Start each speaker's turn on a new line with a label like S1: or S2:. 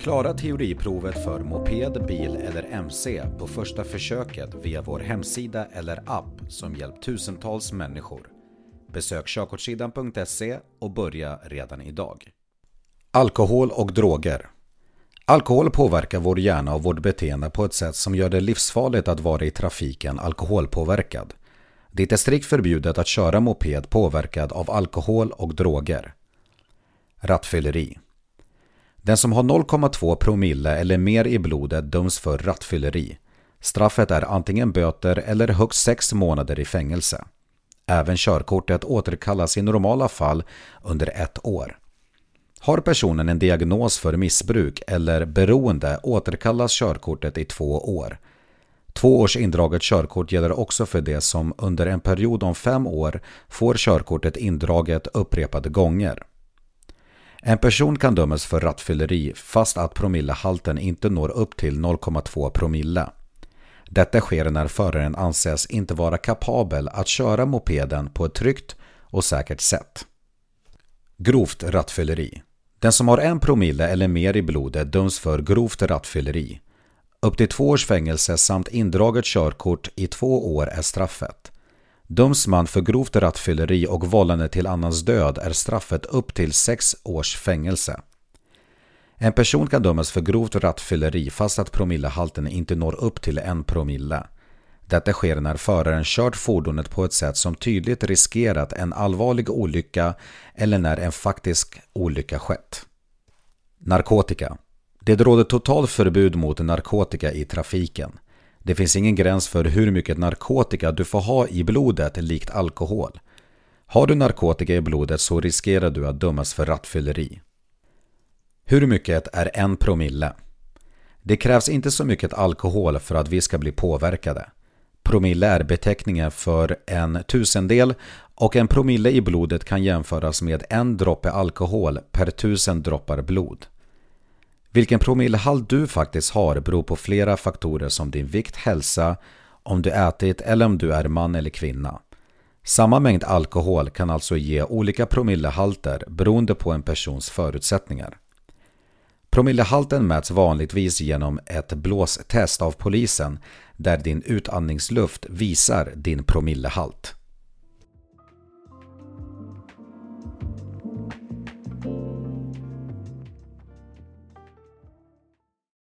S1: Klara teoriprovet för moped, bil eller MC på första försöket via vår hemsida eller app som hjälpt tusentals människor. Besök körkortssidan.se och börja redan idag. Alkohol och droger Alkohol påverkar vår hjärna och vårt beteende på ett sätt som gör det livsfarligt att vara i trafiken alkoholpåverkad. Det är strikt förbjudet att köra moped påverkad av alkohol och droger. Rattfylleri den som har 0,2 promille eller mer i blodet döms för rattfylleri. Straffet är antingen böter eller högst 6 månader i fängelse. Även körkortet återkallas i normala fall under ett år. Har personen en diagnos för missbruk eller beroende återkallas körkortet i två år. Två års indraget körkort gäller också för det som under en period om fem år får körkortet indraget upprepade gånger. En person kan dömas för rattfylleri fast att promillehalten inte når upp till 0,2 promille. Detta sker när föraren anses inte vara kapabel att köra mopeden på ett tryggt och säkert sätt. Grovt rattfylleri. Den som har en promille eller mer i blodet döms för grovt rattfylleri. Upp till två års fängelse samt indraget körkort i två år är straffet. Döms man för grovt rattfylleri och vållande till annans död är straffet upp till sex års fängelse. En person kan dömas för grovt rattfylleri fast att promillehalten inte når upp till en promille. Detta sker när föraren kört fordonet på ett sätt som tydligt riskerat en allvarlig olycka eller när en faktisk olycka skett. Narkotika. Det råder totalt förbud mot narkotika i trafiken. Det finns ingen gräns för hur mycket narkotika du får ha i blodet likt alkohol. Har du narkotika i blodet så riskerar du att dömas för rattfylleri. Hur mycket är en promille? Det krävs inte så mycket alkohol för att vi ska bli påverkade. Promille är beteckningen för en tusendel och en promille i blodet kan jämföras med en droppe alkohol per tusen droppar blod. Vilken promillehalt du faktiskt har beror på flera faktorer som din vikt, hälsa, om du ätit eller om du är man eller kvinna. Samma mängd alkohol kan alltså ge olika promillehalter beroende på en persons förutsättningar. Promillehalten mäts vanligtvis genom ett blåstest av polisen där din utandningsluft visar din promillehalt.